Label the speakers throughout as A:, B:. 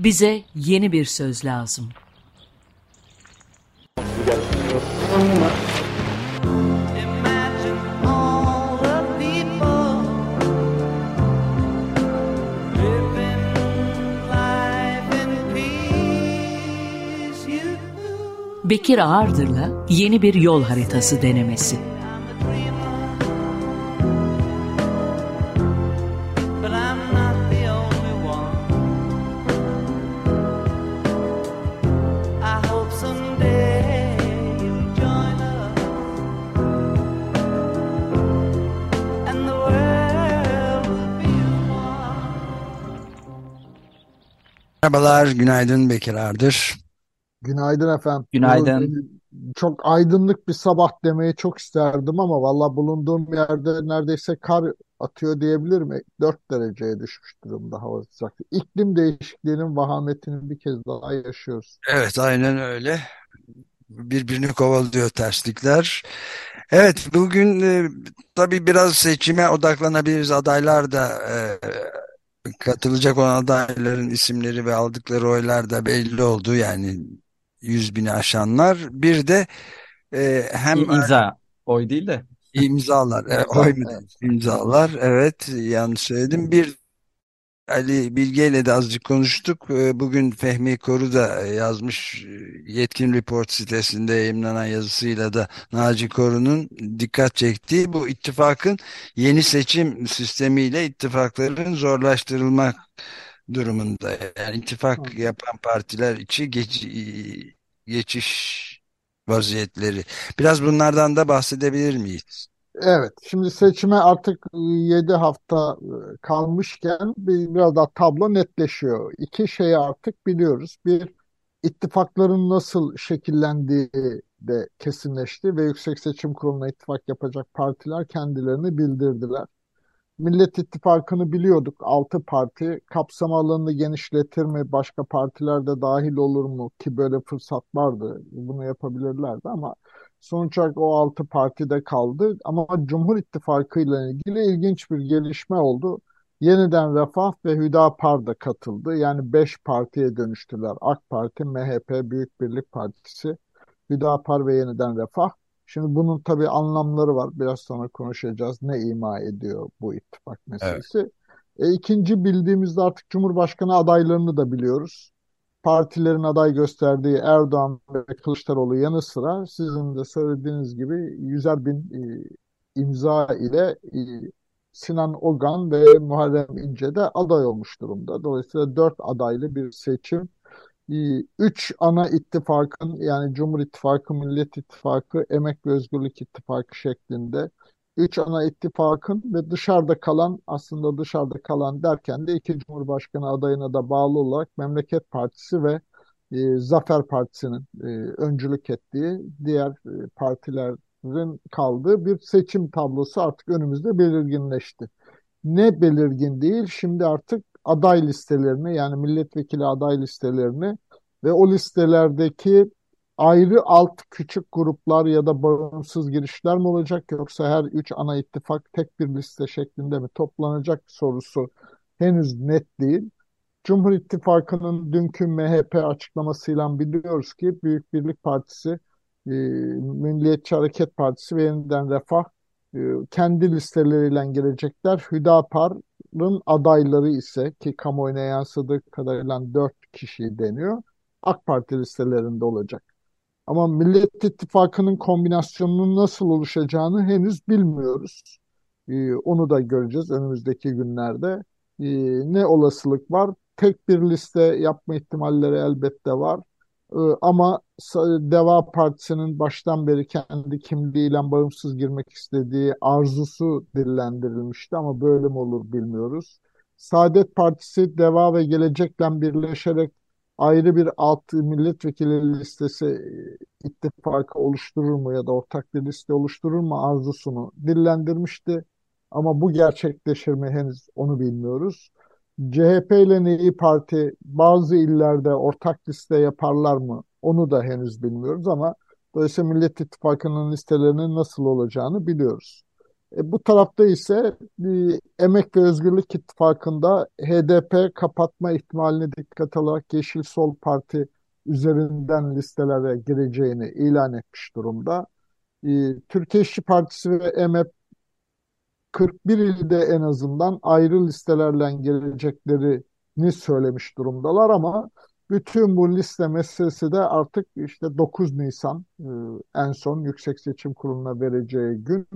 A: Bize yeni bir söz lazım. Bekir Ağırdır'la yeni bir yol haritası denemesi.
B: Merhabalar, günaydın Bekir Ardır.
C: Günaydın efendim.
D: Günaydın.
C: Çok aydınlık bir sabah demeyi çok isterdim ama valla bulunduğum yerde neredeyse kar atıyor diyebilirim. 4 dereceye düşmüş durumda hava sıcaklığı. İklim değişikliğinin vahametini bir kez daha yaşıyoruz.
B: Evet, aynen öyle. Birbirini kovalıyor terslikler. Evet, bugün e, tabii biraz seçime odaklanabiliriz. Adaylar da e, katılacak olan adayların isimleri ve aldıkları oylar da belli oldu. Yani 100 bini aşanlar. Bir de e, hem
D: İmza. Oy değil de.
B: imzalar, e, oy mu? İmzalar, evet yanlış söyledim. Bir Ali Bilge ile de azıcık konuştuk. E, Bugün Fehmi Koru da yazmış e, Yetkin Report sitesinde yayımlanan yazısıyla da Naci Koru'nun dikkat çektiği bu ittifakın yeni seçim sistemiyle ittifakların zorlaştırılmak durumunda. Yani ittifak yapan partiler içi geç, geçiş vaziyetleri. Biraz bunlardan da bahsedebilir miyiz?
C: Evet, şimdi seçime artık 7 hafta e, kalmışken bir- biraz daha tablo netleşiyor. İki şeyi artık biliyoruz. Bir, ittifakların nasıl şekillendiği de kesinleşti ve Yüksek Seçim Kurulu'na ittifak yapacak partiler kendilerini bildirdiler. Millet İttifakı'nı biliyorduk. Altı parti kapsam alanını genişletir mi? Başka partiler de dahil olur mu? Ki böyle fırsat vardı. Bunu yapabilirlerdi ama sonuç olarak o altı partide kaldı. Ama Cumhur İttifakı ile ilgili ilginç bir gelişme oldu. Yeniden Refah ve Hüdapar da katıldı. Yani beş partiye dönüştüler. AK Parti, MHP, Büyük Birlik Partisi, Hüdapar ve Yeniden Refah. Şimdi bunun tabii anlamları var. Biraz sonra konuşacağız. Ne ima ediyor bu ittifak
B: Evet.
C: meselesi? E, ikinci bildiğimizde artık Cumhurbaşkanı adaylarını da biliyoruz. Partilerin aday gösterdiği Erdoğan ve Kılıçdaroğlu yanı sıra sizin de söylediğiniz gibi yüzer bin e, imza ile e, Sinan Ogan ve Muharrem İnce de aday olmuş durumda. Dolayısıyla dört adaylı bir seçim ee, Üç ana ittifakın yani Cumhur İttifakı, Millet İttifakı, Emek ve Özgürlük İttifakı şeklinde üç ana ittifakın ve dışarıda kalan aslında dışarıda kalan derken de iki Cumhurbaşkanı adayına da bağlı olarak Memleket Partisi ve e, Zafer Partisi'nin e, öncülük ettiği diğer e, partilerin kaldığı bir seçim tablosu artık önümüzde belirginleşti ne belirgin değil. Şimdi artık aday listelerini yani milletvekili aday listelerini ve o listelerdeki ayrı alt küçük gruplar ya da bağımsız girişler mi olacak yoksa her üç ana ittifak tek bir liste şeklinde mi toplanacak sorusu henüz net değil. Cumhur İttifakı'nın dünkü MHP açıklamasıyla biliyoruz ki Büyük Birlik Partisi, e, Milliyetçi Hareket Partisi ve Yeniden Refah e, kendi listeleriyle gelecekler. Hüdapar'ın adayları ise ki kamuoyuna yansıdığı kadarıyla dört kişi deniyor. AK Parti listelerinde olacak. Ama Millet İttifakı'nın kombinasyonunun nasıl oluşacağını henüz bilmiyoruz. Ee, onu da göreceğiz önümüzdeki günlerde. Ee, ne olasılık var? Tek bir liste yapma ihtimalleri elbette var. Ee, ama Deva Partisi'nin baştan beri kendi kimliğiyle bağımsız girmek istediği arzusu dillendirilmişti ama böyle mi olur bilmiyoruz. Saadet Partisi Deva ve Gelecek'le birleşerek ayrı bir alt milletvekili listesi e, ittifakı oluşturur mu ya da ortak bir liste oluşturur mu arzusunu dillendirmişti. Ama bu gerçekleşir mi henüz onu bilmiyoruz. CHP ile İyi Parti bazı illerde ortak liste yaparlar mı onu da henüz bilmiyoruz ama dolayısıyla Millet İttifakı'nın listelerinin nasıl olacağını biliyoruz. E, bu tarafta ise Emek ve Özgürlük İttifakı'nda HDP kapatma ihtimalini dikkate alarak Yeşil Sol Parti üzerinden listelere gireceğini ilan etmiş durumda. E, Türkiye İşçi Partisi ve EMEP 41 ilde en azından ayrı listelerle geleceklerini söylemiş durumdalar ama bütün bu liste meselesi de artık işte 9 Nisan e, en son Yüksek Seçim Kurulu'na vereceği gün.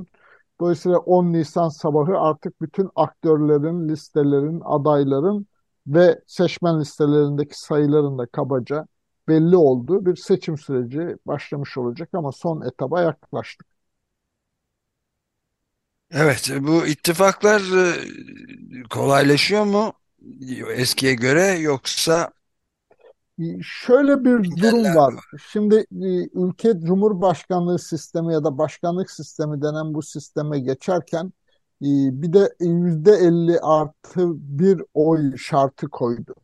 C: Dolayısıyla 10 Nisan sabahı artık bütün aktörlerin, listelerin, adayların ve seçmen listelerindeki sayıların da kabaca belli olduğu bir seçim süreci başlamış olacak ama son etaba yaklaştık.
B: Evet, bu ittifaklar e, kolaylaşıyor mu eskiye göre yoksa
C: Şöyle bir durum var. Şimdi e, ülke cumhurbaşkanlığı sistemi ya da başkanlık sistemi denen bu sisteme geçerken e, bir de yüzde elli artı bir oy şartı koydu.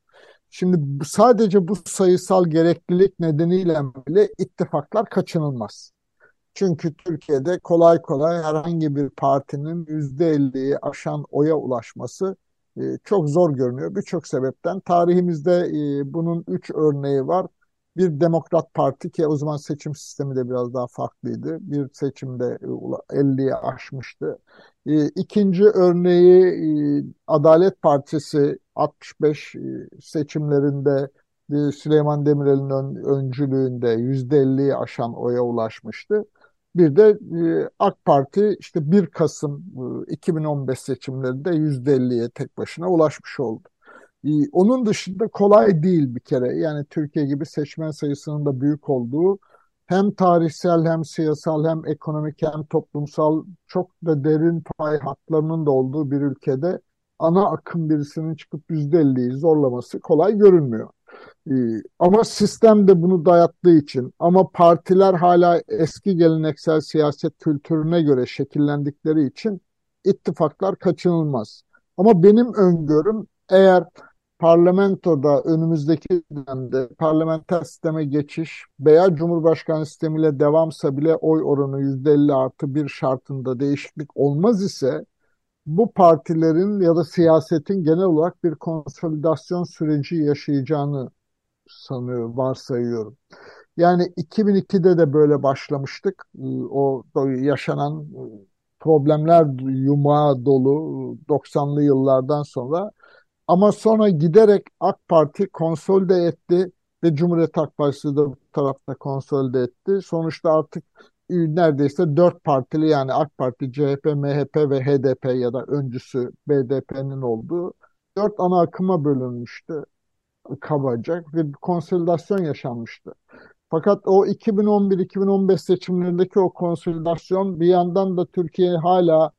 C: Şimdi sadece bu sayısal gereklilik nedeniyle bile ittifaklar kaçınılmaz. Çünkü Türkiye'de kolay kolay herhangi bir partinin %50'yi aşan oya ulaşması e, çok zor görünüyor. Birçok sebepten. Tarihimizde e, bunun üç örneği var. Bir Demokrat Parti ki o zaman seçim sistemi de biraz daha farklıydı. Bir seçimde e, ula- 50'yi aşmıştı. E, İkinci örneği e, Adalet Partisi 65 e, seçimlerinde Süleyman Demirel'in ön- öncülüğünde %50'yi aşan oya ulaşmıştı. Bir de e, AK Parti işte 1 Kasım e, 2015 seçimlerinde %50'ye tek başına ulaşmış oldu. E, Onun dışında kolay değil bir kere. Yani Türkiye gibi seçmen sayısının da büyük olduğu hem tarihsel hem siyasal hem ekonomik hem toplumsal çok da derin pay hatlarının da olduğu bir ülkede ana akım birisinin çıkıp %50'yi zorlaması kolay görünmüyor. Ee, Ama sistem de bunu dayattığı için ama partiler hala eski geleneksel siyaset kültürüne göre şekillendikleri için ittifaklar kaçınılmaz. Ama benim öngörüm eğer parlamentoda önümüzdeki dönemde parlamenter sisteme geçiş veya Cumhurbaşkanı sistemiyle devamsa bile oy oranı %50 artı bir şartında değişiklik olmaz ise bu partilerin ya da siyasetin genel olarak bir konsolidasyon süreci yaşayacağını sanıyorum, varsayıyorum. Yani 2002'de de böyle başlamıştık. Ee, O yaşanan e, problemler yumağı dolu 90'lı yıllardan sonra. Ama sonra giderek AK Parti konsolide etti ve Cumhuriyet Halk Partisi de bu tarafta konsolide etti. Sonuçta artık e, neredeyse dört partili yani AK Parti, CHP, MHP ve HDP ya da öncüsü BDP'nin olduğu dört ana akıma bölünmüştü kabaca ve bir konsolidasyon yaşanmıştı. Fakat o 2011-2015 seçimlerindeki o konsolidasyon bir yandan da Türkiye hala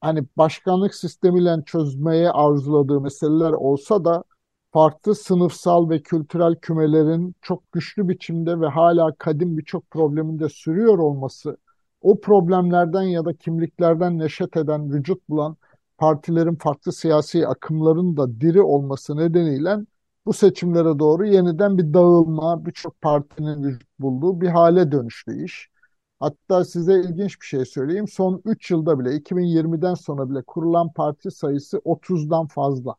C: hani başkanlık sistemiyle çözmeye arzuladığı meseleler olsa da farklı sınıfsal ve kültürel kümelerin çok güçlü biçimde ve hala kadim birçok problemin de sürüyor olması, o problemlerden ya da kimliklerden neşet eden, vücut bulan partilerin farklı siyasi akımların da diri olması nedeniyle bu seçimlere doğru yeniden bir dağılma, birçok partinin vücut bulduğu bir hale dönüştü iş. Hatta size ilginç bir şey söyleyeyim. Son 3 yılda bile 2020'den sonra bile kurulan parti sayısı 30'dan fazla.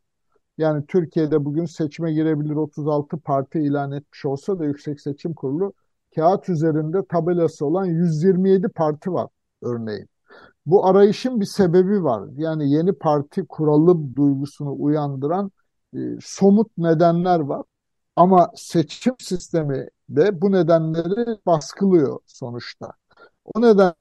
C: Yani Türkiye'de bugün seçime girebilir 36 parti ilan etmiş olsa da Yüksek Seçim Kurulu kağıt üzerinde tabelası olan 127 parti var örneğin. Bu arayışın bir sebebi var. Yani yeni parti kuralım duygusunu uyandıran e, somut nedenler var. Ama seçim sistemi de bu nedenleri baskılıyor sonuçta. O nedenle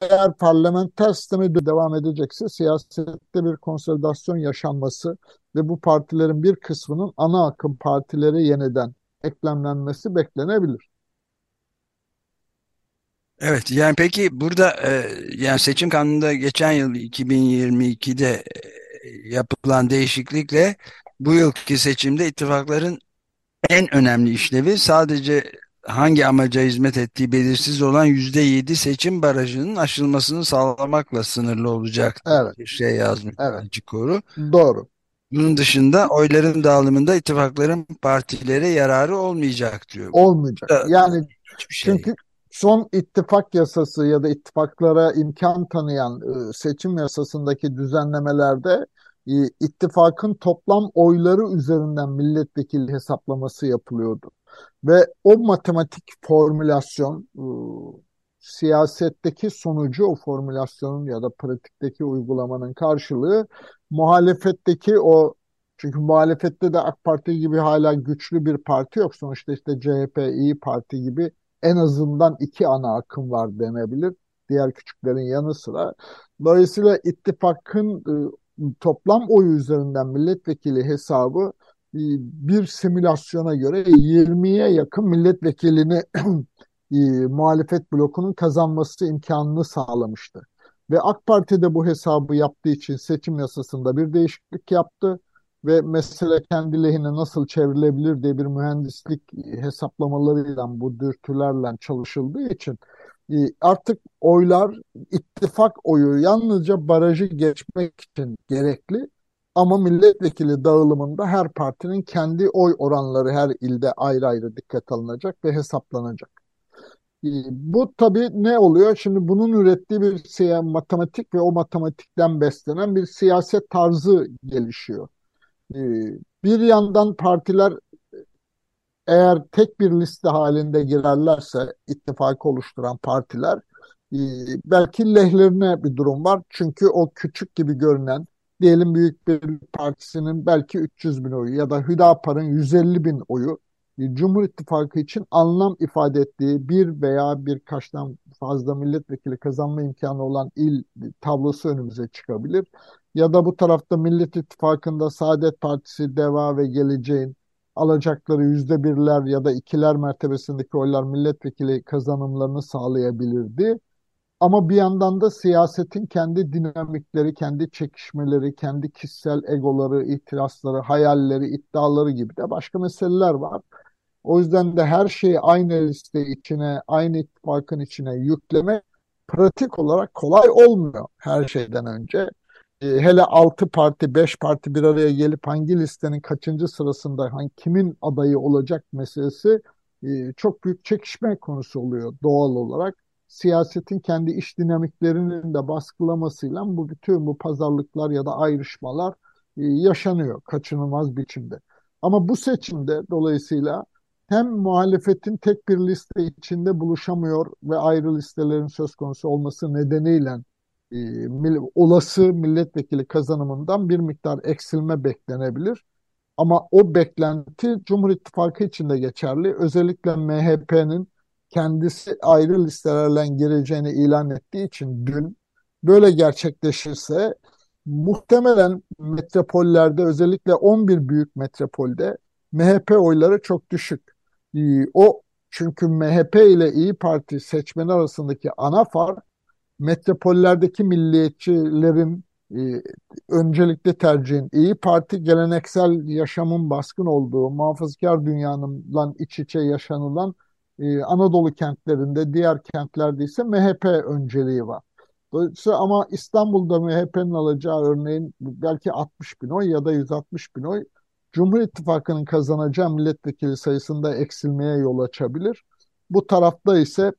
C: eğer parlamenter sisteme devam edecekse siyasette bir konsolidasyon yaşanması ve bu partilerin bir kısmının ana akım partilere yeniden eklemlenmesi beklenebilir.
B: Evet yani peki burada e, yani seçim kanununda geçen yıl 2022'de e, yapılan değişiklikle bu yılki seçimde ittifakların en önemli işlevi sadece hangi amaca hizmet ettiği belirsiz olan %7 seçim barajının aşılmasını sağlamakla sınırlı olacak
C: Evet,
B: bir şey yazmış
C: evet,
B: Naci Koru.
C: doğru.
B: Bunun dışında oyların dağılımında ittifakların partilere yararı olmayacak diyor.
C: Olmayacak.
B: da
C: Yani
B: şey.
C: çünkü son ittifak yasası ya da ittifaklara imkan tanıyan e, seçim yasasındaki düzenlemelerde e, ittifakın toplam oyları üzerinden milletvekili hesaplaması yapılıyordu. Ve o matematik formülasyon e, siyasetteki sonucu o formülasyonun ya da pratikteki uygulamanın karşılığı muhalefetteki o çünkü muhalefette de AK Parti gibi hala güçlü bir parti yok. Sonuçta işte CHP, İyi Parti gibi en azından iki ana akım var denebilir. Diğer küçüklerin yanı sıra. Dolayısıyla ittifakın e, toplam oyu üzerinden milletvekili hesabı e, bir simülasyona göre 20'ye yakın milletvekilini e, muhalefet blokunun kazanması imkanını sağlamıştı. Ve AK Parti de bu hesabı yaptığı için seçim yasasında bir değişiklik yaptı ve mesele kendi lehine nasıl çevrilebilir diye bir mühendislik hesaplamalarıyla bu dürtülerle çalışıldığı için e, artık oylar ittifak oyu yalnızca barajı geçmek için gerekli ama milletvekili dağılımında her partinin kendi oy oranları her ilde ayrı ayrı dikkat alınacak ve hesaplanacak. E, bu tabii ne oluyor? Şimdi bunun ürettiği bir matematik ve o matematikten beslenen bir siyaset tarzı gelişiyor. Ee, bir yandan partiler eğer tek bir liste halinde girerlerse ittifak oluşturan partiler e, belki lehlerine bir durum var. Çünkü o küçük gibi görünen diyelim Büyük bir Partisi'nin belki 300 bin oyu ya da Hüdapar'ın 150 bin oyu e, Cumhur İttifakı için anlam ifade ettiği bir veya birkaçtan fazla milletvekili kazanma imkanı olan il tablosu önümüze çıkabilir. Ya da bu tarafta Millet İttifakı'nda Saadet Partisi, DEVA ve Geleceğin alacakları yüzde birler ya da ikiler mertebesindeki oylar milletvekili kazanımlarını sağlayabilirdi. Ama bir yandan da siyasetin kendi dinamikleri, kendi çekişmeleri, kendi kişisel egoları, itirazları, hayalleri, iddiaları gibi de başka meseleler var. O yüzden de her şeyi aynı liste içine, aynı ittifakın içine yüklemek pratik olarak kolay olmuyor her şeyden önce. E, hele 6 parti, 5 parti bir araya gelip hangi listenin kaçıncı sırasında hangi kimin adayı olacak meselesi e, çok büyük çekişme konusu oluyor doğal olarak. Siyasetin kendi iş dinamiklerinin de baskılamasıyla bu bütün bu pazarlıklar ya da ayrışmalar e, yaşanıyor kaçınılmaz biçimde. Ama bu seçimde dolayısıyla hem muhalefetin tek bir liste içinde buluşamıyor ve ayrı listelerin söz konusu olması nedeniyle olası milletvekili kazanımından bir miktar eksilme beklenebilir. Ama o beklenti Cumhur İttifakı için de geçerli. Özellikle MHP'nin kendisi ayrı listelerle gireceğini ilan ettiği için dün böyle gerçekleşirse muhtemelen metropollerde özellikle 11 büyük metropolde MHP oyları çok düşük. O çünkü MHP ile İyi Parti seçmeni arasındaki ana fark metropollerdeki milliyetçilerin e, öncelikli tercihin İyi Parti geleneksel yaşamın baskın olduğu muhafazakar dünyanın iç içe yaşanılan e, Anadolu kentlerinde diğer kentlerde ise MHP önceliği var. Dolayısıyla ama İstanbul'da MHP'nin alacağı örneğin belki 60 bin oy ya da 160 bin oy Cumhur İttifakı'nın kazanacağı milletvekili sayısında eksilmeye yol açabilir. Bu tarafta ise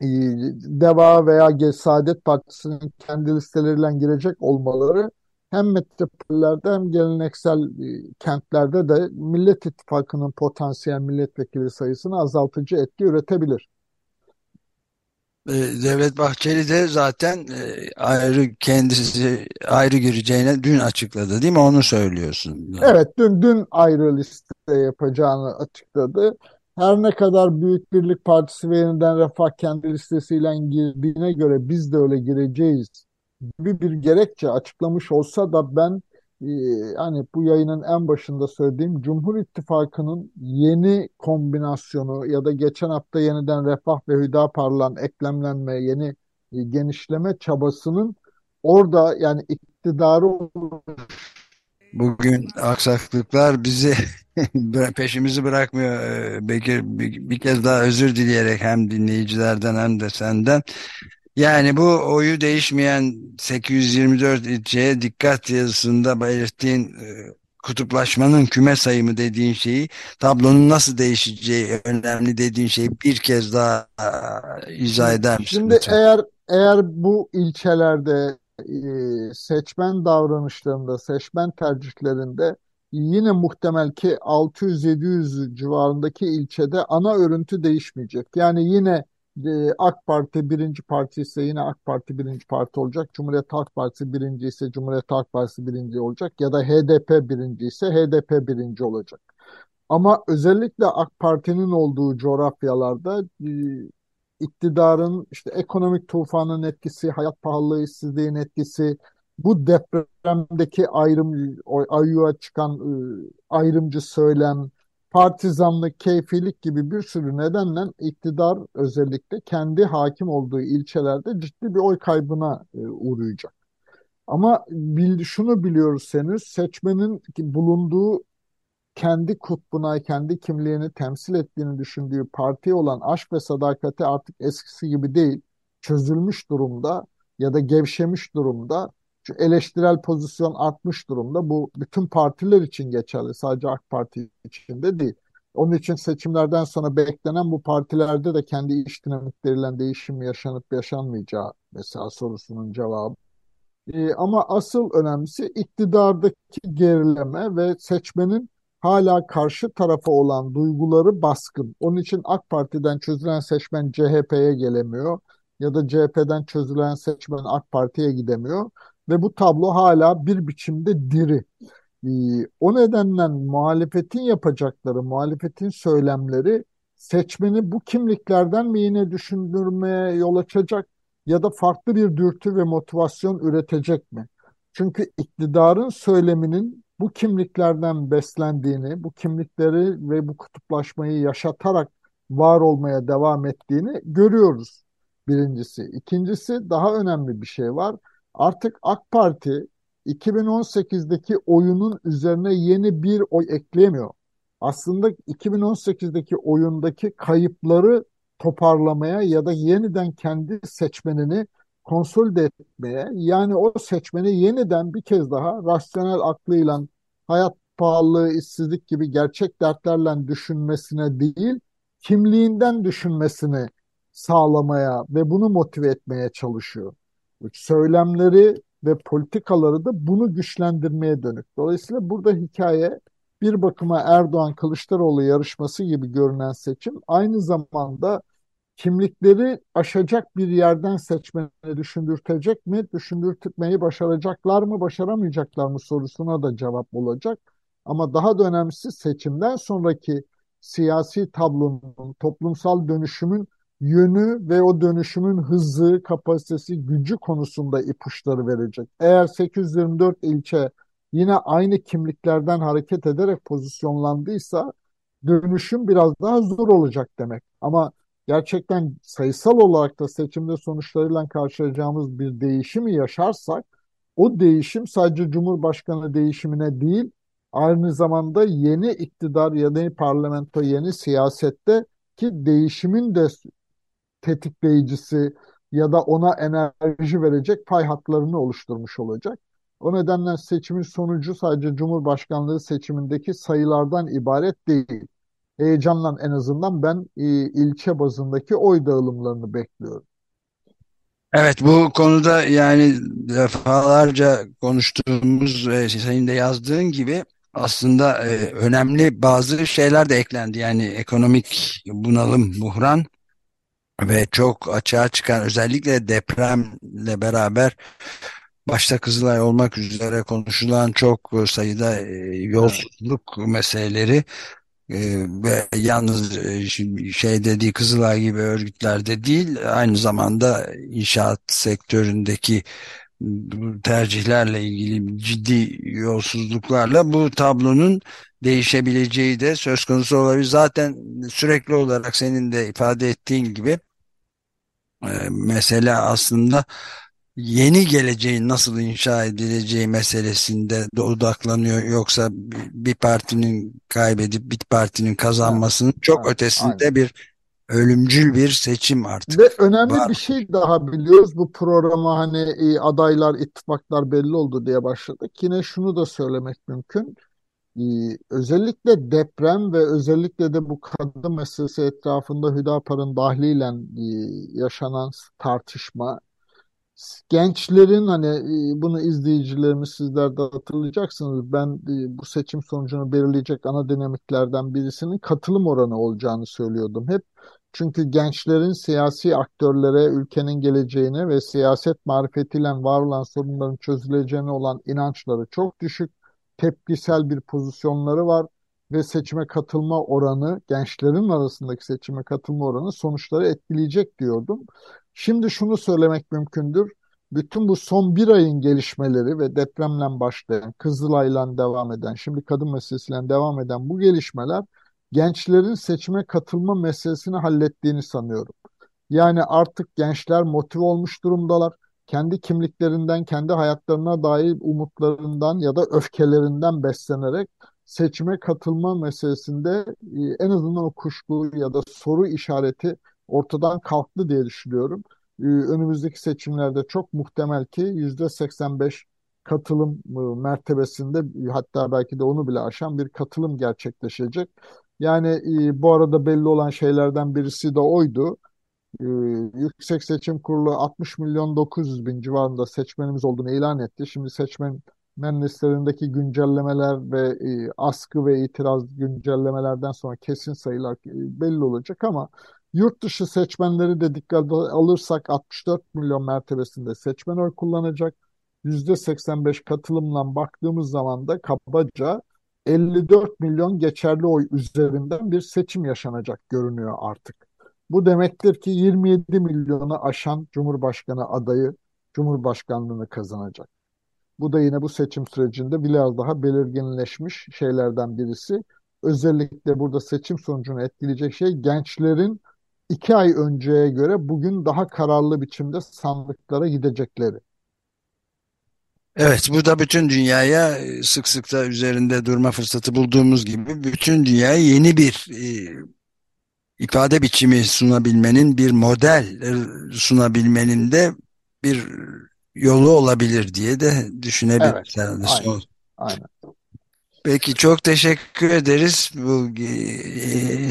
C: DEVA veya Saadet Partisi'nin kendi listeleriyle girecek olmaları hem metropollerde hem geleneksel e, kentlerde de Millet İttifakı'nın potansiyel milletvekili sayısını azaltıcı etki üretebilir.
B: E, Devlet Bahçeli de zaten ayrı kendisi ayrı gireceğine dün açıkladı değil mi? Onu söylüyorsun.
C: Evet dün dün ayrı liste yapacağını açıkladı. Her ne kadar Büyük Birlik Partisi ve Yeniden Refah kendi listesiyle girdiğine göre biz de öyle gireceğiz gibi bir gerekçe açıklamış olsa da ben e, hani bu yayının en başında söylediğim Cumhur İttifakı'nın yeni kombinasyonu ya da geçen hafta yeniden Refah ve Hüdapar'la eklemlenme, yeni e, genişleme çabasının orada yani iktidarı
B: Bugün aksaklıklar bizi peşimizi bırakmıyor ee, Bekir bir, bir kez daha özür dileyerek hem dinleyicilerden hem de senden yani bu oyu değişmeyen 824 ilçeye dikkat yazısında belirttiğin e, kutuplaşmanın küme sayımı dediğin şeyi, tablonun nasıl değişeceği önemli dediğin şeyi bir kez daha e, izah eder misin
C: Şimdi
B: lütfen?
C: eğer eğer bu ilçelerde e, seçmen davranışlarında, seçmen tercihlerinde yine muhtemel ki 600-700 civarındaki ilçede ana örüntü değişmeyecek. Yani yine e, AK Parti birinci parti ise yine AK Parti birinci parti olacak. Cumhuriyet Halk Partisi birinci ise Cumhuriyet Halk Partisi birinci olacak. Ya da HDP birinci ise HDP birinci olacak. Ama özellikle AK Parti'nin olduğu coğrafyalarda e, iktidarın işte ekonomik tufanın etkisi, hayat pahalılığı, işsizliğin etkisi, bu depremdeki ayrım, ayyuğa çıkan e, ayrımcı söylem, partizanlık, keyfilik gibi bir sürü nedenle iktidar özellikle kendi hakim olduğu ilçelerde ciddi bir oy kaybına e, uğrayacak. Ama şunu biliyoruz henüz seçmenin bulunduğu kendi kutbuna, kendi kimliğini temsil ettiğini düşündüğü partiye olan aşk ve sadakati artık eskisi gibi değil, çözülmüş durumda ya da gevşemiş durumda. Şu eleştirel pozisyon artmış durumda. Bu bütün partiler için geçerli, sadece AK Parti için de değil. Onun için seçimlerden sonra beklenen bu partilerde de kendi iş dinamikleriyle değişim yaşanıp yaşanmayacağı mesela sorusunun cevabı. Ee, ama asıl önemlisi iktidardaki gerileme ve seçmenin hala karşı tarafa olan duyguları baskın. Onun için AK Parti'den çözülen seçmen CHP'ye gelemiyor ya da CHP'den çözülen seçmen AK Parti'ye gidemiyor ve bu tablo hala bir biçimde diri. Ee, o nedenle muhalefetin yapacakları, muhalefetin söylemleri seçmeni bu kimliklerden mi yine düşündürmeye yol açacak ya da farklı bir dürtü ve motivasyon üretecek mi? Çünkü iktidarın söyleminin bu kimliklerden beslendiğini, bu kimlikleri ve bu kutuplaşmayı yaşatarak var olmaya devam ettiğini görüyoruz birincisi. İkincisi daha önemli bir şey var. Artık AK Parti 2018'deki oyunun üzerine yeni bir oy ekleyemiyor. Aslında 2018'deki oyundaki kayıpları toparlamaya ya da yeniden kendi seçmenini konsolide etmeye yani o seçmeni yeniden bir kez daha rasyonel aklıyla hayat pahalılığı, işsizlik gibi gerçek dertlerle düşünmesine değil, kimliğinden düşünmesini sağlamaya ve bunu motive etmeye çalışıyor. Söylemleri ve politikaları da bunu güçlendirmeye dönük. Dolayısıyla burada hikaye bir bakıma Erdoğan-Kılıçdaroğlu yarışması gibi görünen seçim aynı zamanda kimlikleri aşacak bir yerden seçmeni düşündürtecek mi? Düşündürtmeyi başaracaklar mı, başaramayacaklar mı sorusuna da cevap olacak. Ama daha da önemlisi seçimden sonraki siyasi tablonun, toplumsal dönüşümün yönü ve o dönüşümün hızı, kapasitesi, gücü konusunda ipuçları verecek. Eğer 824 ilçe yine aynı kimliklerden hareket ederek pozisyonlandıysa dönüşüm biraz daha zor olacak demek. Ama gerçekten sayısal olarak da seçimde sonuçlarıyla karşılayacağımız bir değişimi yaşarsak o değişim sadece Cumhurbaşkanı değişimine değil aynı zamanda yeni iktidar, yeni parlamento, yeni siyasette ki değişimin de tetikleyicisi ya da ona enerji verecek pay hatlarını oluşturmuş olacak. O nedenle seçimin sonucu sadece Cumhurbaşkanlığı seçimindeki sayılardan ibaret değil heyecanla en azından ben e, ilçe bazındaki oy dağılımlarını bekliyorum.
B: Evet bu konuda yani defalarca konuştuğumuz ve senin de yazdığın gibi aslında e, önemli bazı şeyler de eklendi. Yani ekonomik bunalım, buhran ve çok açığa çıkan özellikle depremle beraber başta Kızılay olmak üzere konuşulan çok sayıda e, yolsuzluk meseleleri ve yalnız e, şey dediği Kızılay gibi örgütlerde değil aynı zamanda inşaat sektöründeki tercihlerle ilgili ciddi yolsuzluklarla bu tablonun değişebileceği de söz konusu olabilir. Zaten sürekli olarak senin de ifade ettiğin gibi e, mesele aslında yeni geleceğin nasıl inşa edileceği meselesinde de odaklanıyor. Yoksa bir partinin kaybedip bir partinin kazanmasının çok
C: evet,
B: ötesinde
C: aynen.
B: bir ölümcül bir seçim artık
C: Ve önemli
B: var.
C: bir şey daha biliyoruz bu programa hani e, adaylar, ittifaklar belli oldu diye başladık. Yine şunu da söylemek mümkün. Ee, özellikle deprem ve özellikle de bu kadın meselesi etrafında Hüdapar'ın dahliyle e, yaşanan tartışma Gençlerin hani e, bunu izleyicilerimiz sizler de hatırlayacaksınız. Ben e, bu seçim sonucunu belirleyecek ana dinamiklerden birisinin katılım oranı olacağını söylüyordum hep. Çünkü gençlerin siyasi aktörlere, ülkenin geleceğine ve siyaset marifetiyle var olan sorunların çözüleceğine olan inançları çok düşük. Tepkisel bir pozisyonları var ve seçime katılma oranı, gençlerin arasındaki seçime katılma oranı sonuçları etkileyecek diyordum. Şimdi şunu söylemek mümkündür. Bütün bu son bir ayın gelişmeleri ve depremle başlayan, Kızılay'la devam eden, şimdi kadın meselesiyle devam eden bu gelişmeler gençlerin seçime katılma meselesini hallettiğini sanıyorum. Yani artık gençler motive olmuş durumdalar. Kendi kimliklerinden, kendi hayatlarına dair umutlarından ya da öfkelerinden beslenerek seçime katılma meselesinde e, en azından o kuşku ya da soru işareti ortadan kalktı diye düşünüyorum. Ee, önümüzdeki seçimlerde çok muhtemel ki %85 katılım e, mertebesinde hatta belki de onu bile aşan bir katılım gerçekleşecek. Yani e, bu arada belli olan şeylerden birisi de oydu. Ee, Yüksek Seçim Kurulu 60 milyon 900 bin civarında seçmenimiz olduğunu ilan etti. Şimdi seçmen listelerindeki güncellemeler ve e, askı ve itiraz güncellemelerden sonra kesin sayılar belli olacak ama yurt dışı seçmenleri de dikkate alırsak 64 milyon mertebesinde seçmen oy kullanacak. %85 katılımla baktığımız zaman da kabaca 54 milyon geçerli oy üzerinden bir seçim yaşanacak görünüyor artık. Bu demektir ki 27 milyonu aşan Cumhurbaşkanı adayı Cumhurbaşkanlığını kazanacak. Bu da yine bu seçim sürecinde biraz daha belirginleşmiş şeylerden birisi. Özellikle burada seçim sonucunu etkileyecek şey gençlerin iki ay önceye göre bugün daha kararlı biçimde sandıklara gidecekleri.
B: Evet, bu da bütün dünyaya e, sık sık da üzerinde durma fırsatı bulduğumuz gibi bütün dünyaya yeni bir e, ifade biçimi sunabilmenin, bir model e, sunabilmenin de bir yolu olabilir diye de düşünebiliriz.
C: Evet, aynen, aynen.
B: Peki çok teşekkür ederiz. Bu e,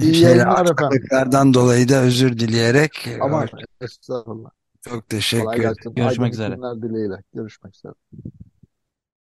C: İyi
B: şeyler,
C: yayınlar efendim.
B: aksaklıklardan dolayı da özür dileyerek e,
C: Aman estağfurullah.
B: çok teşekkür ederim.
D: Görüşmek
C: Aydın
D: üzere.
C: dileğiyle. Görüşmek üzere.